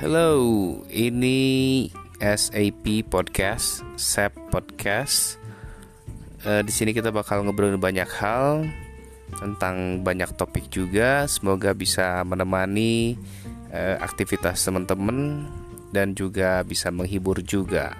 Hello, ini SAP Podcast, SAP Podcast. Uh, di sini kita bakal ngobrol banyak hal tentang banyak topik juga. Semoga bisa menemani uh, aktivitas teman-teman dan juga bisa menghibur juga.